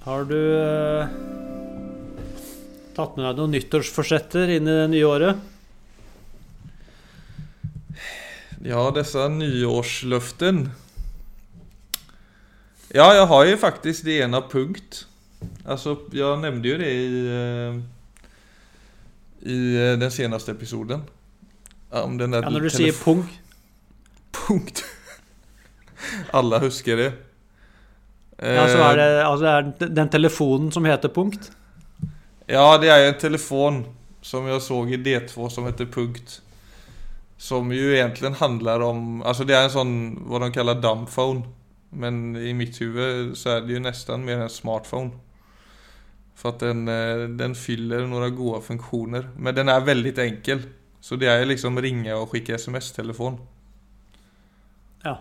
Har du eh, tatt med deg noen nyttårsforsetter inn i det nye året? Ja, disse nyårsløftene Ja, jeg har jo faktisk det ene punkt. Altså, jeg nevnte jo det i, eh, i eh, den seneste episoden. Om den der Ja, når du sier punkt? punkt. Alle husker det. Ja, så Eh, er det altså det er den telefonen som heter punkt? Ja, det er jo en telefon som jeg såg i D2 som heter Punkt. Som jo egentlig handler om, Altså det er en sånn hva de kaller dumbphone. Men i mitt huvud så er det jo nesten mer en smartphone. For at den, eh, den fyller noen gode funksjoner. Men den er veldig enkel. Så det er liksom ringe og skikke sms-telefon. Ja.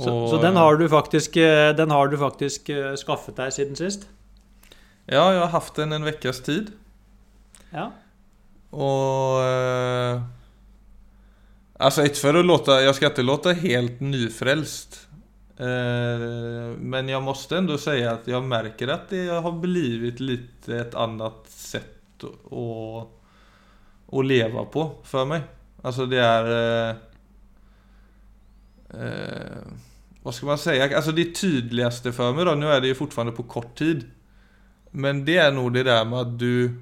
Så, så den har du faktisk, eh, den har du faktisk eh, skaffet deg siden sist? Ja, jeg har haft den en ukes tid. Ja. Og Eh, Altså, ikke for å låte Jeg skal ikke låte helt nyfrelst. Eh, men jeg må likevel si at jeg merker at det har blivit litt et annet sett å, å leve på for meg. Altså, det er Eh, eh, vad ska man säga? Alltså det tydligaste för mig då, nu är det ju fortfarande på kort tid. Men det är nog det där med att du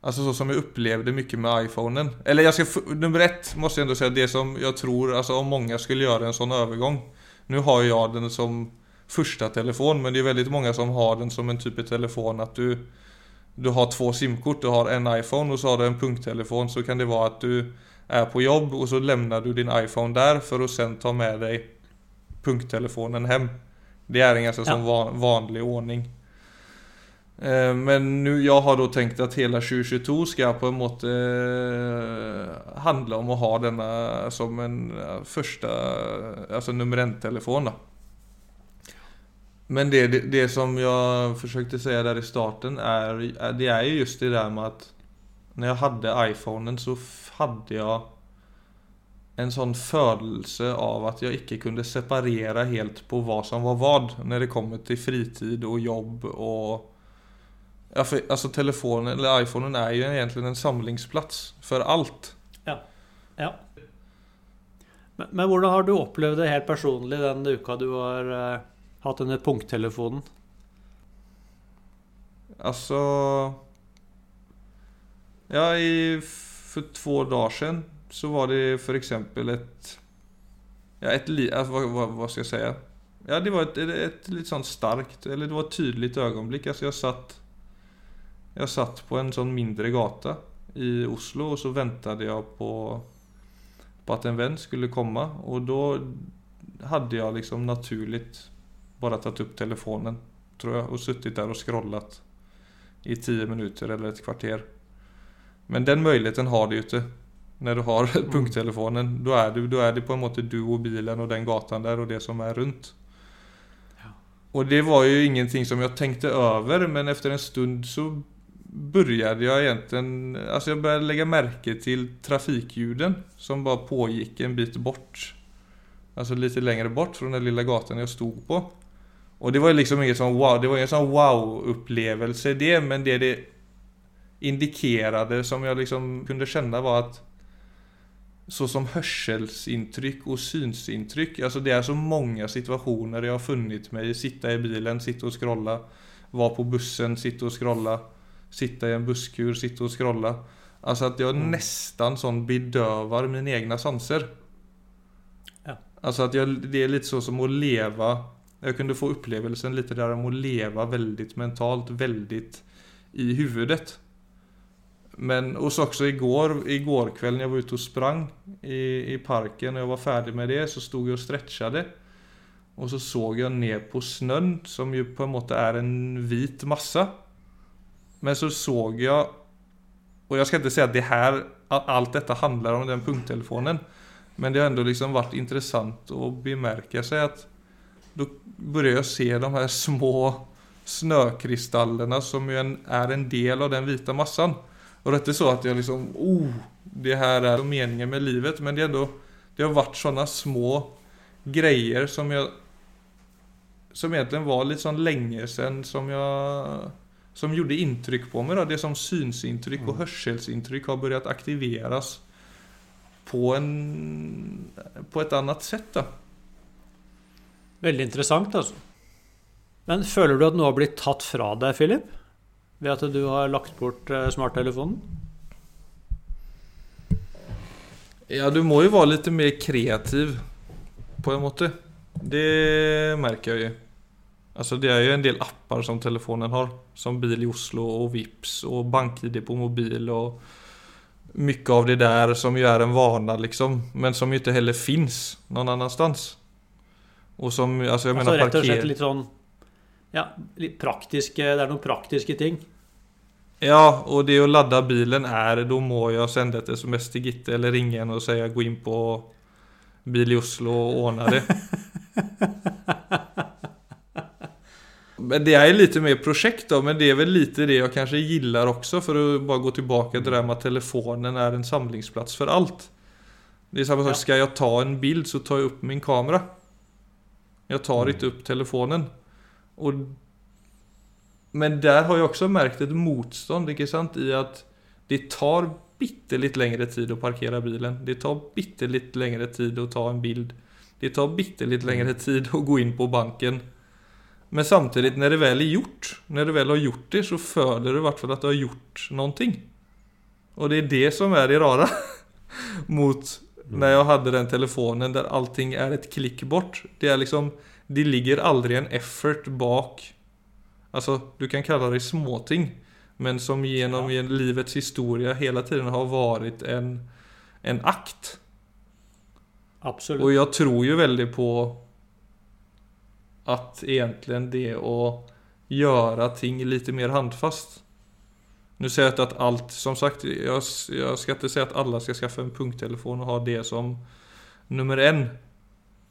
Alltså så som jag upplevde mycket med iPhonen. Eller jag ska, f- nummer ett måste jag ändå säga det som jag tror, alltså om många skulle göra en sån övergång. Nu har jag den som första telefon men det är väldigt många som har den som en typ av telefon att du Du har två simkort, du har en iPhone och så har du en punkttelefon så kan det vara att du är på jobb och så lämnar du din iPhone där för att sen ta med dig punkttelefonen hem. Det är en ganska Ja. sån van, vanlig ordning. Eh, Men nu, jag har då tänkt att hela 2022 ska på en måte eh, handla om att ha denna som en første första, alltså nummer en-telefon då. Men det, det, det som jag försökte säga där i starten är, är- det är ju just det där med att när jag hade iPhonen så f- jeg en sånn følelse av at jeg ikke kunne separere helt på hva som var hva når det kommer til fritid og jobb og Ja, for, altså telefonen eller iPhonen er jo egentlig en samlingsplats for alt. ja. Men, men hvordan har du opplevd det helt personlig den uka du har uh, hatt denne punkttelefonen? Altså Ja, i, för två dagar sedan så var det för exempel ett... Ja, ett vad, vad, vad ska jag säga? Ja, det var ett, ett, ett lite sånt starkt, eller det var ett tydligt ögonblick. Alltså jag satt... Jag satt på en sån mindre gata i Oslo och så väntade jag på, på att en vän skulle komma och då hade jag liksom naturligt bara tagit upp telefonen tror jag och suttit där och scrollat i 10 minuter eller ett kvarter. Men den möjligheten har du ikke når när du har punkttelefonen. Da er du, är det på en måte du og bilen og den gatan der og det som er rundt. Ja. Og det var jo ingenting som jeg tenkte over, men etter en stund så började jeg egentlig, alltså jag började lägga märke til trafikljuden som bare pågikk en bit bort. Alltså litt längre bort fra den lilla gatan jeg stod på. Og det var liksom inget sånn wow, det var ingen sånn wow-upplevelse det, men det det indikerade som jag liksom kunde känna var att så som hörselintryck och synsintryck, alltså det är så många situationer jag har funnit mig. Sitta i bilen, sitta och scrolla. Vara på bussen, sitta och scrolla. Sitta i en busskur, sitta och scrolla. Alltså att jag Mm. nästan sån bedövar mina egna sanser. Ja. Alltså att jag, det är lite så som att leva. Jag kunde få upplevelsen lite där om att leva väldigt mentalt, väldigt i huvudet. Men och så också igår, kväll när jag var ute och sprang i, i parken och jag var ferdig med det så stod jeg og stretchade. Og så såg jeg ned på snön som jo på en måte er en vit masse. Men så såg jeg og jeg skal ikke si at det här allt detta handlar om den punkttelefonen. Men det har ändå liksom varit intressant bemerke seg at da då jeg å se de her små snøkrystallene som jo en, är en del av den vita massan. Och det är inte så att jag liksom, oh, det här är meningen med livet. Men det är ändå, det har varit sådana små grejer som jag som egentligen var litt sånn lenge siden som jeg som gjorde inntrykk på meg. Da. Det som synsinntrykk og hørselsinntrykk har begynt aktiveres på, en, på et annet sett. Da. Veldig interessant, altså. Men føler du at noe har blitt tatt fra deg, Philip? Ved at du har lagt bort eh, smarttelefonen? Ja, du må jo være litt mer kreativ, på en måte. Det merker jeg jo. Altså, det er jo en del apper som telefonen har. Som Bil i Oslo og Vips og BankID på mobil. og Mye av det der som jo er en vane, liksom. Men som jo ikke heller fins noen annenstans. Og som altså, jeg Altså mener rett og slett litt sånn Ja, litt praktiske Det er noen praktiske ting. Ja, og det å ladde bilen er Da må jeg sende et SMS til Gitte eller ringe henne og si gå inn på Bil i Oslo og ordne det. Men det er litt mer prosjekt da, men det er vel litt det jeg kanskje gillar også, for å bare gå tilbake til det med at telefonen er en samlingsplass for alt. Det er samme sak, skal jeg ta en bild så tar jeg opp min kamera. Jeg tar ikke opp telefonen. Og, men der har jeg også merket et motstand, ikke sant, i at det tar bitte litt lengre tid å parkere bilen. Det tar bitte litt lengre tid å ta en bild. Det tar bitte litt lengre tid å gå inn på banken. Men samtidig, når det vel er gjort, når du vel har gjort det, så føler du i hvert fall at du har gjort noe. Og det er det som er det rare mot når jeg hadde den telefonen der allting er et klikk bort. Det är liksom Det ligger aldri en effort bak Alltså, du kan kalla det småting, men som gjennom Ja. livets historie hele tiden har vært en, en akt. Absolut. Og jeg tror jo veldig på at egentlig det å gjøre ting litt mer handfast Nu säger jag inte att allt, som sagt, jag, jag ska inte säga att alla ska skaffa en punkttelefon och ha det som nummer en.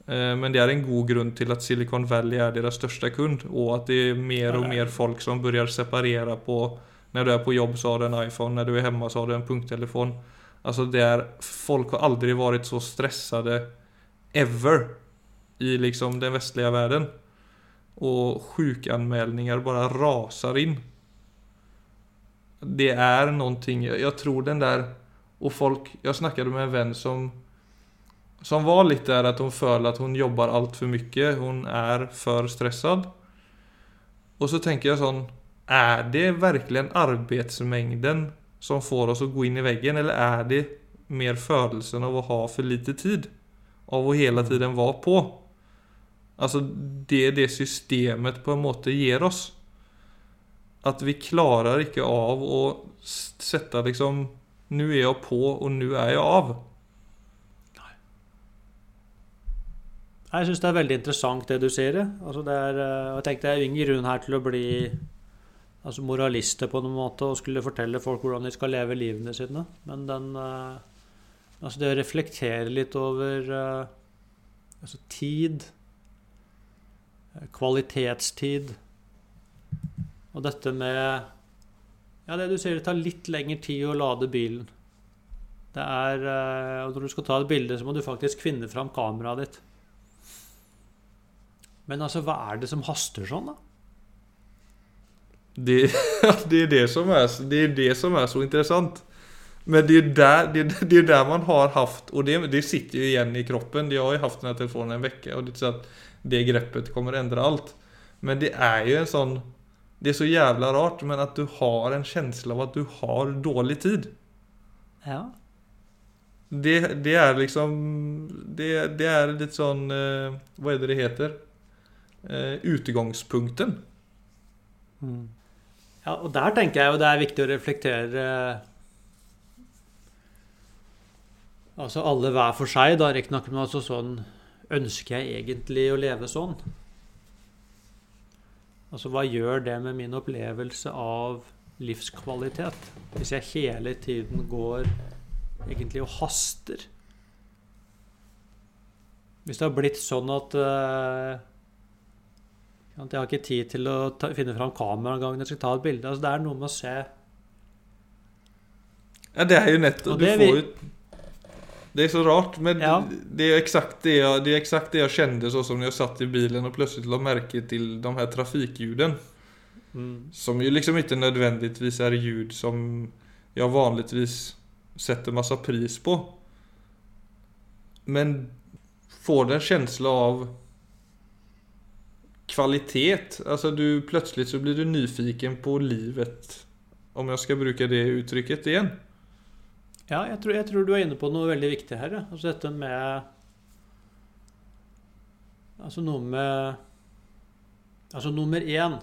Eh, Men det är en god grund till att Silicon Valley är deras största kund och att det är mer och mer folk som börjar separera på när du är på jobb så har du en iPhone, när du är hemma så har du en punkttelefon. Alltså det är, folk har aldrig varit så stressade ever i liksom den västliga världen. Och sjukanmälningar bara rasar in. Det är någonting, jag, jag tror den där, och folk, jag snackade med en vän som som var litt der at hun føler at hun jobber altfor mye. Hun er for stressad. Og så tenker jeg sånn Er det virkelig arbeidsmengden som får oss å gå inn i veggen, eller er det mer følelsen av å ha for lite tid? Av å hele tiden være på? Altså, det er det systemet på en måte gir oss. At vi klarer ikke av å sette liksom Nå er jeg på, og nå er jeg av. Nei. Jeg syns det er veldig interessant det du sier. Altså det er, eh, jeg tenkte Det er ingen grunn her til å bli altså moralister på noen måte og skulle fortelle folk hvordan de skal leve livene sine. Men den eh, Altså det å reflektere litt over eh, altså tid, kvalitetstid Og dette med Ja, det du sier, det tar litt lengre tid å lade bilen. Det er eh, og Når du skal ta et bilde, så må du faktisk finne fram kameraet ditt. Men altså, hva er det som haster sånn, da? Det, det, er det, som er, det er det som er så interessant. Men det er der, det, det er der man har haft, og det, det sitter jo igjen i kroppen. Jeg har jo hatt denne telefonen en uke, og det så at det greppet kommer å endre alt. Men det er jo en sånn Det er så jævla rart, men at du har en känsla av at du har dårlig tid. Ja. Det, det er liksom det, det er litt sånn eh, Hva er det det heter? Eh, Mm. ja. Og der tenker jeg jo det er viktig å reflektere Altså alle hver for seg, da, riktignok, men altså sånn Ønsker jeg egentlig å leve sånn? Altså hva gjør det med min opplevelse av livskvalitet? Hvis jeg hele tiden går egentlig og haster? Hvis det har blitt sånn at uh, at jeg har ikke tid til å ta, finne fram kameraet en gang jeg skal ta et bilde. Altså, det er noe med å se Ja, det er jo nettopp Du får jo Det är så rart, men Ja. det, är exakt det, jag, det är exakt det jag kände så som när jag satt i bilen och plötsligt la märke till de här trafikljuden. Mm. Som ju liksom inte nödvändigtvis är ljud som jag vanligtvis sätter massa pris på. Men får en känsla av kvalitet. Alltså du plötsligt så blir du nyfiken på livet. Om jag ska bruka det uttrycket igen. Ja, jeg tror, jeg tror du er inne på noe veldig viktig her. ja. Altså dette med Altså noe med Altså nummer én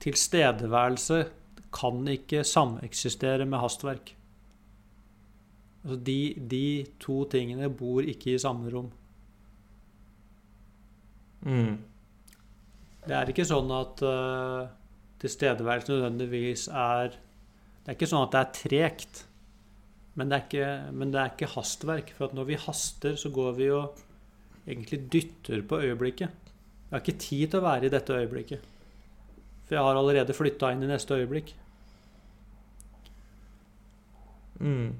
Tilstedeværelse kan ikke sameksistere med hastverk. Altså de, de to tingene bor ikke i samme rom. Mm. Det er ikke sånn at uh, tilstedeværelse nødvendigvis er Det er ikke sånn at det er tregt, men det er ikke, men det er ikke hastverk. For at når vi haster, så går vi og egentlig dytter på øyeblikket. Jeg har ikke tid til å være i dette øyeblikket. For jeg har allerede flytta inn i neste øyeblikk. Mm.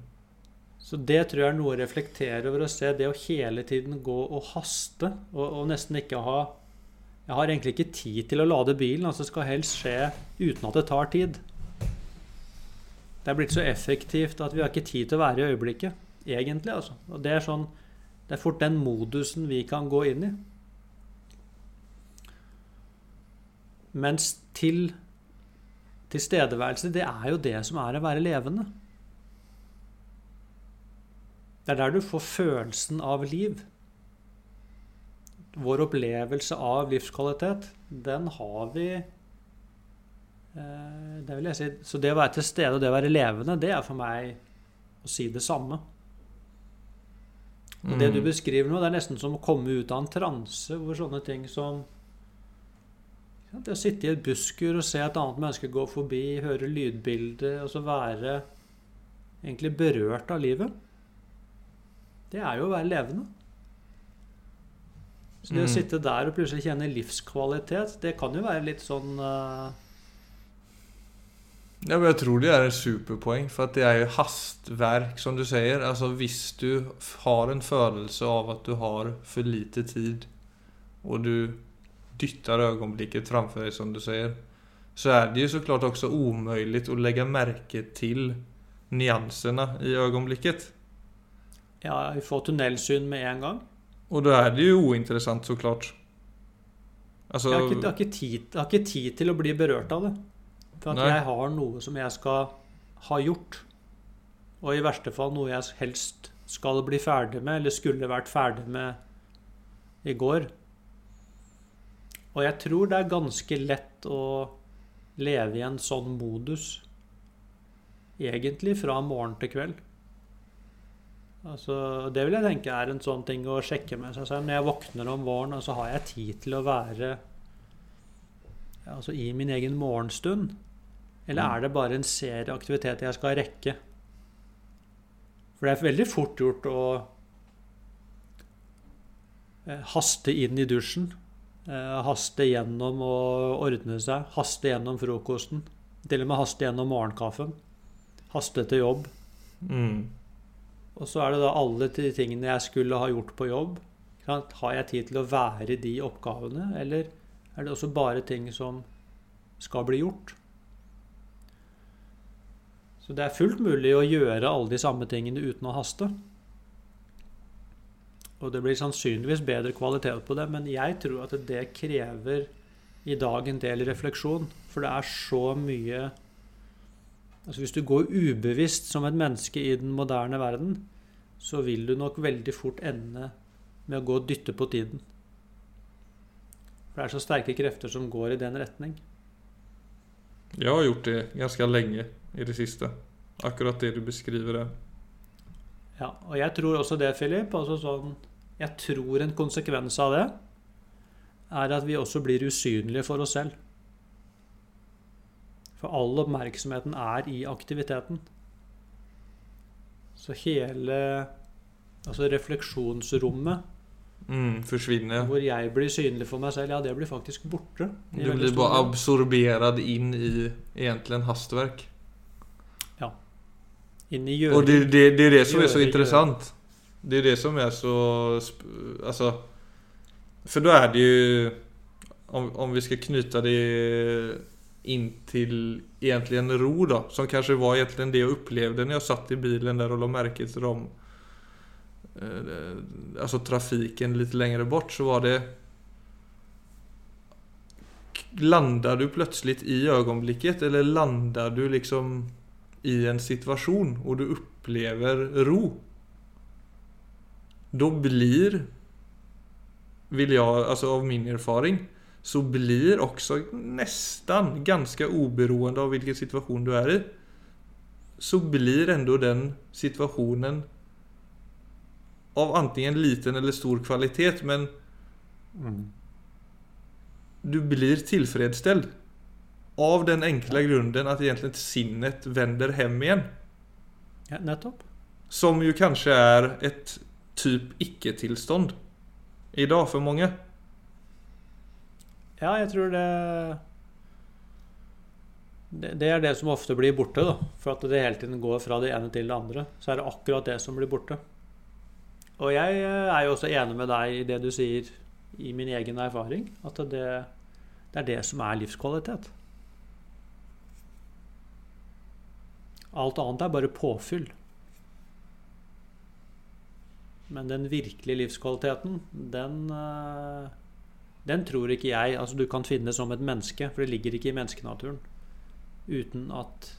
Så det tror jeg er noe å reflektere over å se. Det å hele tiden gå og haste, og, og nesten ikke ha Jeg har egentlig ikke tid til å lade bilen. altså skal helst skje uten at det tar tid. Det er blitt så effektivt at vi har ikke tid til å være i øyeblikket. Egentlig, altså. Og det er sånn Det er fort den modusen vi kan gå inn i. Mens til tilstedeværelse, det er jo det som er å være levende. Det er der du får følelsen av liv. Vår opplevelse av livskvalitet, den har vi Det vil jeg si Så det å være til stede og det å være levende, det er for meg å si det samme. Og det du Mm. beskriver nå, det er nesten som å komme ut av en transe hvor sånne ting som Det å sitte i et busker og se et annet menneske gå forbi, høre lydbildet, og så være egentlig berørt av livet, det er jo å være levende. Så det å Mm. sitte der og plutselig kjenne livskvalitet, det kan jo være litt sånn eh, Ja, men jeg tror det er en superpoeng, for att det er jo hastverk som du sier. Altså, Hvis du har en følelse av at du har for lite tid og du dytter øyeblikket framfor deg, som du sier, Så er det jo så klart også umulig å legge merke til nyansene i øyeblikket. Ja, vi får tunnelsyn med en gang. Og da er det jo uinteressant, så klart. Altså, Jeg har, ikke, jeg, har tid, jeg har ikke tid til å bli berørt av det. For at Nei. jeg har noe som jeg skal ha gjort. Og i verste fall noe jeg helst skal bli ferdig med, eller skulle vært ferdig med i går. Og jeg tror det er ganske lett å leve i en sånn modus. Egentlig fra morgen til kveld. Altså, det vil jeg tenke er en sånn ting å sjekke med seg selv. Når jeg våkner om våren, og så har jeg tid til å være altså i min egen morgenstund. Eller er det bare en serie aktiviteter jeg skal rekke? For det er veldig fort gjort å eh, haste inn i dusjen. eh, Haste gjennom å ordne seg. Haste gjennom frokosten. Til og med haste gjennom morgenkaffen. Haste til jobb. mm, Og så er det da alle de tingene jeg skulle ha gjort på jobb. Har jeg tid til å være i de oppgavene, eller er det også bare ting som skal bli gjort? Så det er fullt mulig å gjøre alle de samme tingene uten å haste. Og det blir sannsynligvis bedre kvalitet på det, men jeg tror at det krever i dag en del refleksjon. For det er så mye Altså Hvis du går ubevisst som et menneske i den moderne verden, så vil du nok veldig fort ende med å gå og dytte på tiden. For det er så sterke krefter som går i den retning. Jag har gjort det ganska länge i det sista. Akkurat det du beskriver det. Ja, og jeg tror også det, Philip. Altså sånn, jeg tror en konsekvens av det er at vi også blir usynlige for oss selv. For all oppmerksomheten er i aktiviteten. Så hele altså refleksjonsrommet Mm, försvinner. hvor jeg blir synlig for meg selv, ja, det blir faktisk borte. Du blir bare absorbert inn i egentlig egentligen hastverk. inn i gjøring. Og det, det, det er det som er så interessant. Det er det som er så... sp- For da er är det jo Om, om vi skal knyta det inn til egentlig en ro da, Som kanskje var egentlig det jeg opplevde når jeg satt i bilen der og la merke til dem. Eh, Alltså trafiken lite längre bort så var det... Landar du plötsligt i ögonblicket eller landar du liksom i en situation och du upplever ro. Då blir, vill jag, alltså av min erfaring, så blir också nästan ganska oberoende av vilken situation du är i. Så blir ändå den situationen av antingen liten eller stor kvalitet men Mm. du blir tillfredsställd. Av den enkla grunden att egentligen sinnet vänder hem igen. Ja, nettopp. Som ju kanske är ett typ icke-tillstånd. Idag för många. Ja, jeg tror det, det Det er det som ofte blir borte, da. For at det hele tiden går fra det ene til det andre. Så er det akkurat det som blir borte. Og jeg eh, er jo også enig med deg i det du sier i min egen erfaring. At det, det er det som er livskvalitet. Alt annet er bare påfyll. Men den virkelige livskvaliteten, den eh, den tror ikke jeg altså du kan finne som et menneske, for det ligger ikke i menneskenaturen, uten at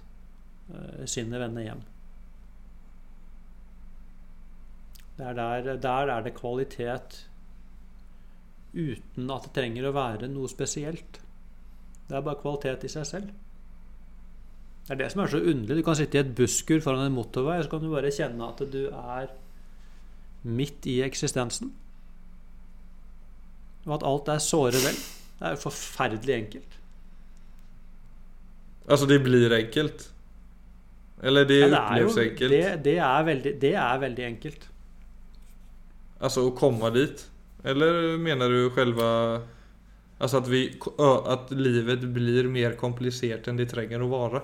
eh, sinnet vender hjem. Der, der, der er det kvalitet uten at det trenger å være noe spesielt. Det er bare kvalitet i seg selv. Det er det som er så underlig. Du kan sitte i et busskur foran en motorvei, og så kan du bare kjenne at du er midt i eksistensen. Og at alt er såre vel. Det er jo forferdelig enkelt. Altså, det blir enkelt. Eller det Ja, det, er jo, enkelt. det, det, er veldig, det er veldig enkelt. Alltså att komma dit. Eller menar du själva... Alltså att, vi, ö, att livet blir mer komplicerat än det trenger att vara.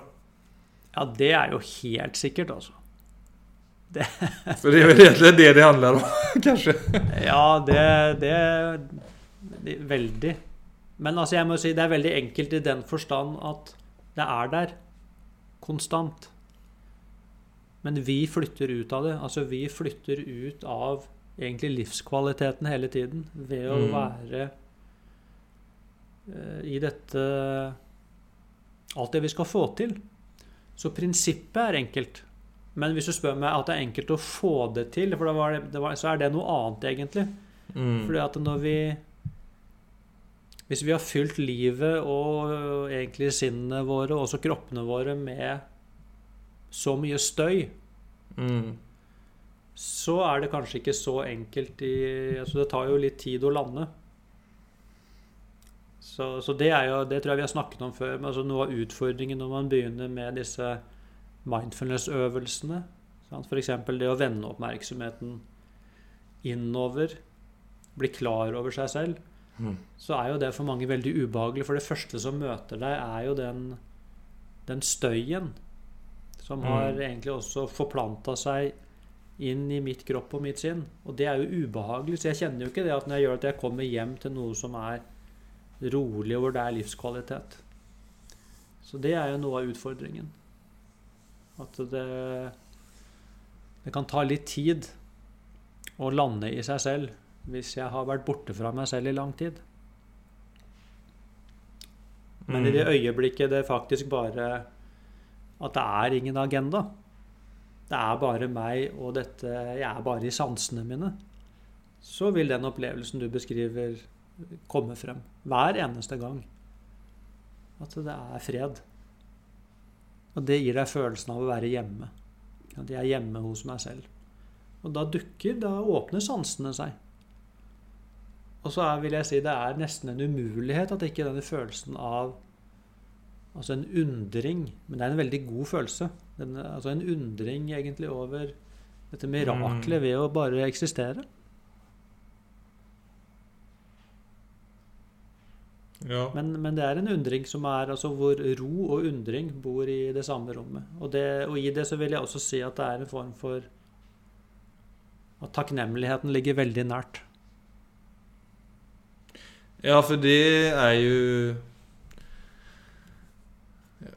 Ja, det er jo helt sikkert, altså. För det är väl egentligen det det handlar om, kanske. Ja, det, det, det Veldig. Men altså, jeg må si det er veldig enkelt i den forstand at det er der. Konstant. Men vi flytter ut av det. Altså, vi flytter ut av egentlig livskvaliteten hele tiden ved å Mm. være eh, i dette Alt det vi skal få til. Så prinsippet er enkelt. Men hvis du spør meg at det er enkelt å få det til, for da var det, det var, så er det noe annet, egentlig. Mm. Fordi at når vi Hvis vi har fylt livet og egentlig sinnene våre, og også kroppene våre, med så mye støy, Mm. Så er det kanskje ikke så enkelt i altså Det tar jo litt tid å lande. Så, så det er jo Det tror jeg vi har snakket om før. Men altså noe av utfordringen når man begynner med disse mindfulness-øvelsene F.eks. det å vende oppmerksomheten innover, bli klar over seg selv, Mm. så er jo det for mange veldig ubehagelig. For det første som møter deg, er jo den, den støyen som har Mm. egentlig også forplanta seg inn i mitt kropp og mitt sinn. Og det er jo ubehagelig. Så jeg kjenner jo ikke det at når jeg gjør at jeg kommer hjem til noe som er rolig, og hvor det er livskvalitet. Så det er jo noe av utfordringen. At det Det kan ta litt tid å lande i seg selv hvis jeg har vært borte fra meg selv i lang tid. Men i det Mm. øyeblikket det faktisk bare At det er ingen agenda. Det er bare meg og dette Jeg er bare i sansene mine. Så vil den opplevelsen du beskriver, komme frem. Hver eneste gang. At det er fred. Og det gir deg følelsen av å være hjemme. At jeg er hjemme hos meg selv. Og da dukker, da åpner sansene seg. Og så er, vil jeg si det er nesten en umulighet at ikke denne følelsen av Altså en undring Men det er en veldig god følelse. Den, altså en undring egentlig over dette miraklet ved å bare eksistere. Ja. Men, men det er en undring som er altså hvor ro og undring bor i det samme rommet. Og, det, og i det så vil jeg også si at det er en form for At takknemligheten ligger veldig nært. Ja, for det er jo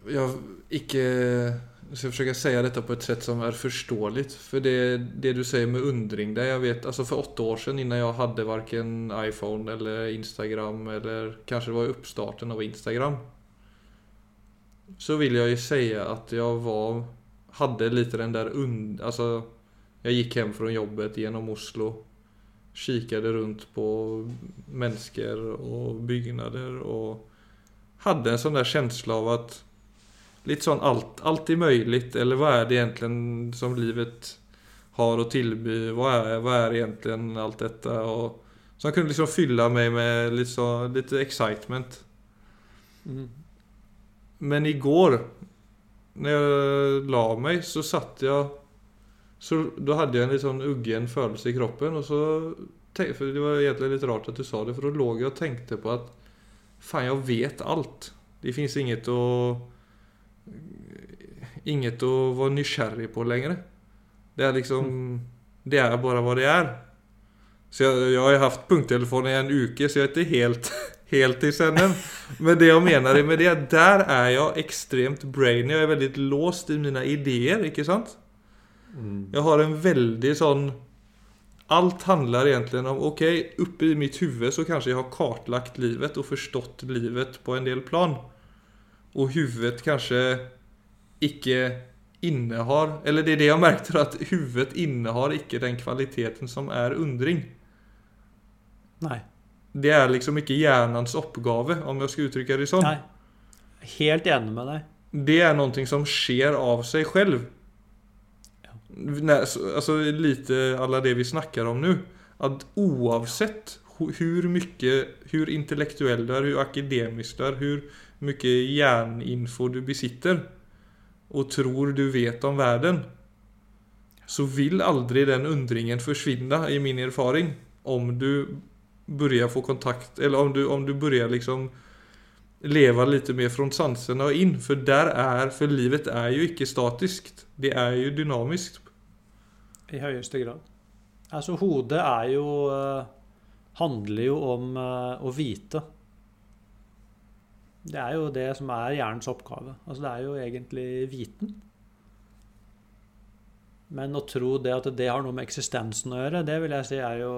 Jeg ikke Jeg skal forsøke å si dette på et sett som er forståelig. For det, det du sier med undring der, jeg vet, altså For åtte år siden, innan jeg hadde verken iPhone eller Instagram, eller kanskje det var oppstarten av Instagram, så vil jeg jo si at jeg var hadde litt den der und... Altså, jeg gikk hjem fra jobbet gjennom Oslo. Kikket rundt på mennesker og bygninger og hadde en sånn der känsla av at litt sånn alt, alt er mulig, eller hva er det egentlig som livet har å tilby? Hva er, hva er egentlig alt dette? Og, så han kunne liksom fylle meg med litt, så, litt excitement. Mm. Men i går, når jeg la meg, så satt jeg så Da hadde jeg en litt sånn uggen følelse i kroppen. Og så for Det var egentlig litt rart at du sa det, for da lå jeg og tenkte på at Faen, jeg vet alt. Det fins inget å Inget å være nysgjerrig på lenger. Det er liksom Det er bare hva det er. Så jeg, jeg har hatt punkttelefon i en uke, så jeg er ikke helt, helt i senden. Men det jeg mener med det, der er jeg ekstremt brainy. Jeg er veldig låst i mine ideer, ikke sant? Jeg har en veldig sånn Alt handler egentlig om Ok, oppe i mitt huvud så kanskje jeg har kartlagt livet og forstått livet på en del plan. Og huvudet kanskje ikke innehar Eller det er det jeg merket, at huvudet innehar ikke den kvaliteten som er undring. Nei. Det er liksom ikke hjernens oppgave, om jeg skal uttrykke det sånn. Nei. Helt enig med deg. Det er noe som skjer av seg selv. Ja. Alltså lite alla det vi snackar om nu. Att oavsett Hvor hur mycket, hur intellektuell du är, hur akademisk du är, hur mycket hjärninfo du besitter och tror du vet om världen. Så vill aldrig den undringen försvinna i min erfaring. Om du börjar få kontakt, eller om du, om du börjar liksom leva lite mer från sanserna och in. För där är, för livet är ju icke statiskt. Det är ju dynamiskt. I høyeste grad. Altså, hodet er jo eh, Handler jo om eh, å vite. Det er jo det som er hjernens oppgave. Altså, det er jo egentlig viten. Men å tro det at det har noe med eksistensen å gjøre, det vil jeg si er jo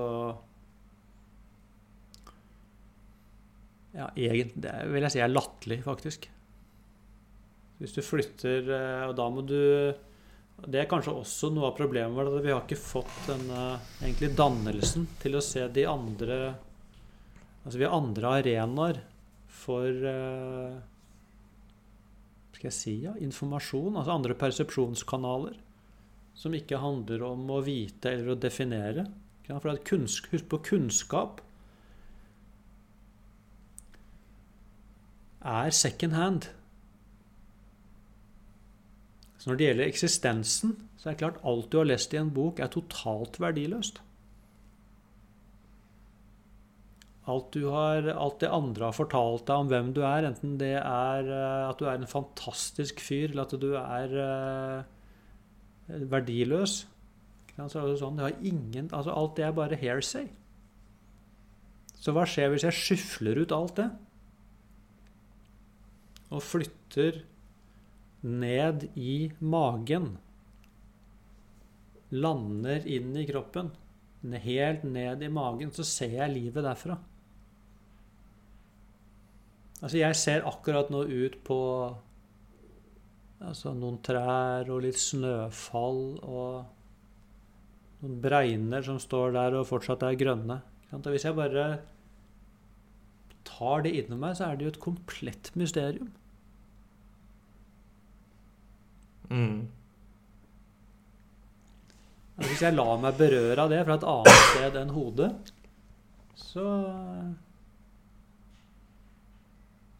Ja, egentlig det vil jeg si er latterlig, faktisk. Hvis du flytter eh, Og da må du Det er kanskje også noe av problemet vårt, at vi har ikke fått denne egentlig dannelsen til å se de andre Altså vi har andre arenaer for uh, Skal jeg si ja, informasjon, altså andre persepsjonskanaler, som ikke handler om å vite eller å definere. Sant? For husk på kunnskap er second hand. Så når det gjelder eksistensen, så er det klart alt du har lest i en bok, er totalt verdiløst. Alt, har, alt det andre har fortalt deg om hvem du er, enten det er eh, at du er en fantastisk fyr, eller at du er eh, verdiløs Så det sånn, det har ingen, altså Alt det er bare hairsay. Så hva skjer hvis jeg skyfler ut alt det? Og flytter ned i magen. Lander inn i kroppen. Helt ned i magen. Så ser jeg livet derfra. Altså, jeg ser akkurat nå ut på altså, noen trær og litt snøfall og noen bregner som står der og fortsatt er grønne. Og hvis jeg bare tar det innom meg, så er det jo et komplett mysterium. Mm. Altså, hvis jeg lar meg berøre av det fra et annet sted enn hodet, så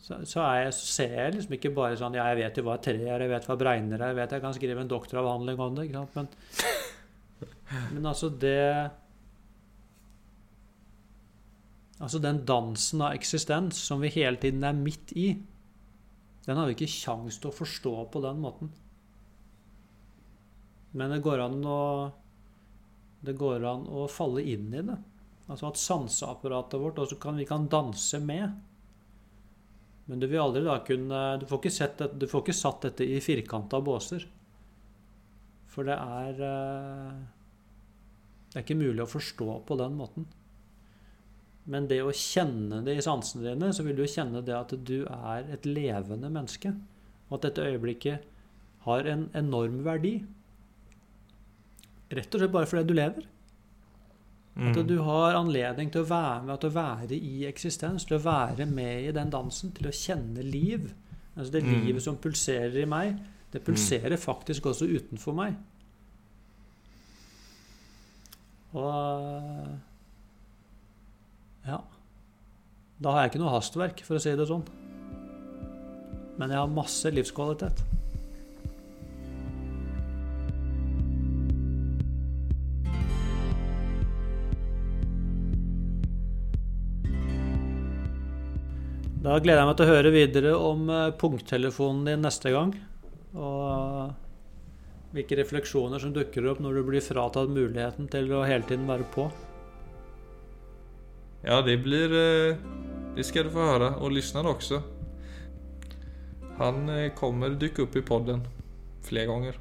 så, så, jeg, ser jeg liksom ikke bare sånn Ja, jeg vet jo hva tre er, jeg vet hva bregner er, jeg vet jeg kan skrive en doktoravhandling om det. ikke sant? Men, men altså, det Altså den dansen av eksistens som vi hele tiden er midt i, den har vi ikke kjangs til å forstå på den måten. Men det går an å det går an å falle inn i det. Altså at sanseapparatet vårt også kan, vi kan danse med. Men du vil aldri da kunne Du får ikke, sett, du får ikke satt dette i firkanta båser. For det er eh, Det er ikke mulig å forstå på den måten. Men det å kjenne det i sansene dine, så vil du kjenne det at du er et levende menneske. Og at dette øyeblikket har en enorm verdi. Rett og slett bare fordi du lever. At Mm. du har anledning til å være med, til å være i eksistens, til å være med i den dansen, til å kjenne liv. Altså det Mm. livet som pulserer i meg, det pulserer faktisk også utenfor meg. Og Ja. Da har jeg ikke noe hastverk, for å si det sånn. Men jeg har masse livskvalitet. Da gleder jeg meg til å høre videre om eh, punkttelefonen din neste gang. Og hvilke refleksjoner som dukker opp når du blir fratatt muligheten til å hele tiden være på. Ja, det blir... eh, Det skal du få høre. Og lyssnarna også. Han eh, kommer dukke opp i podden flere gånger.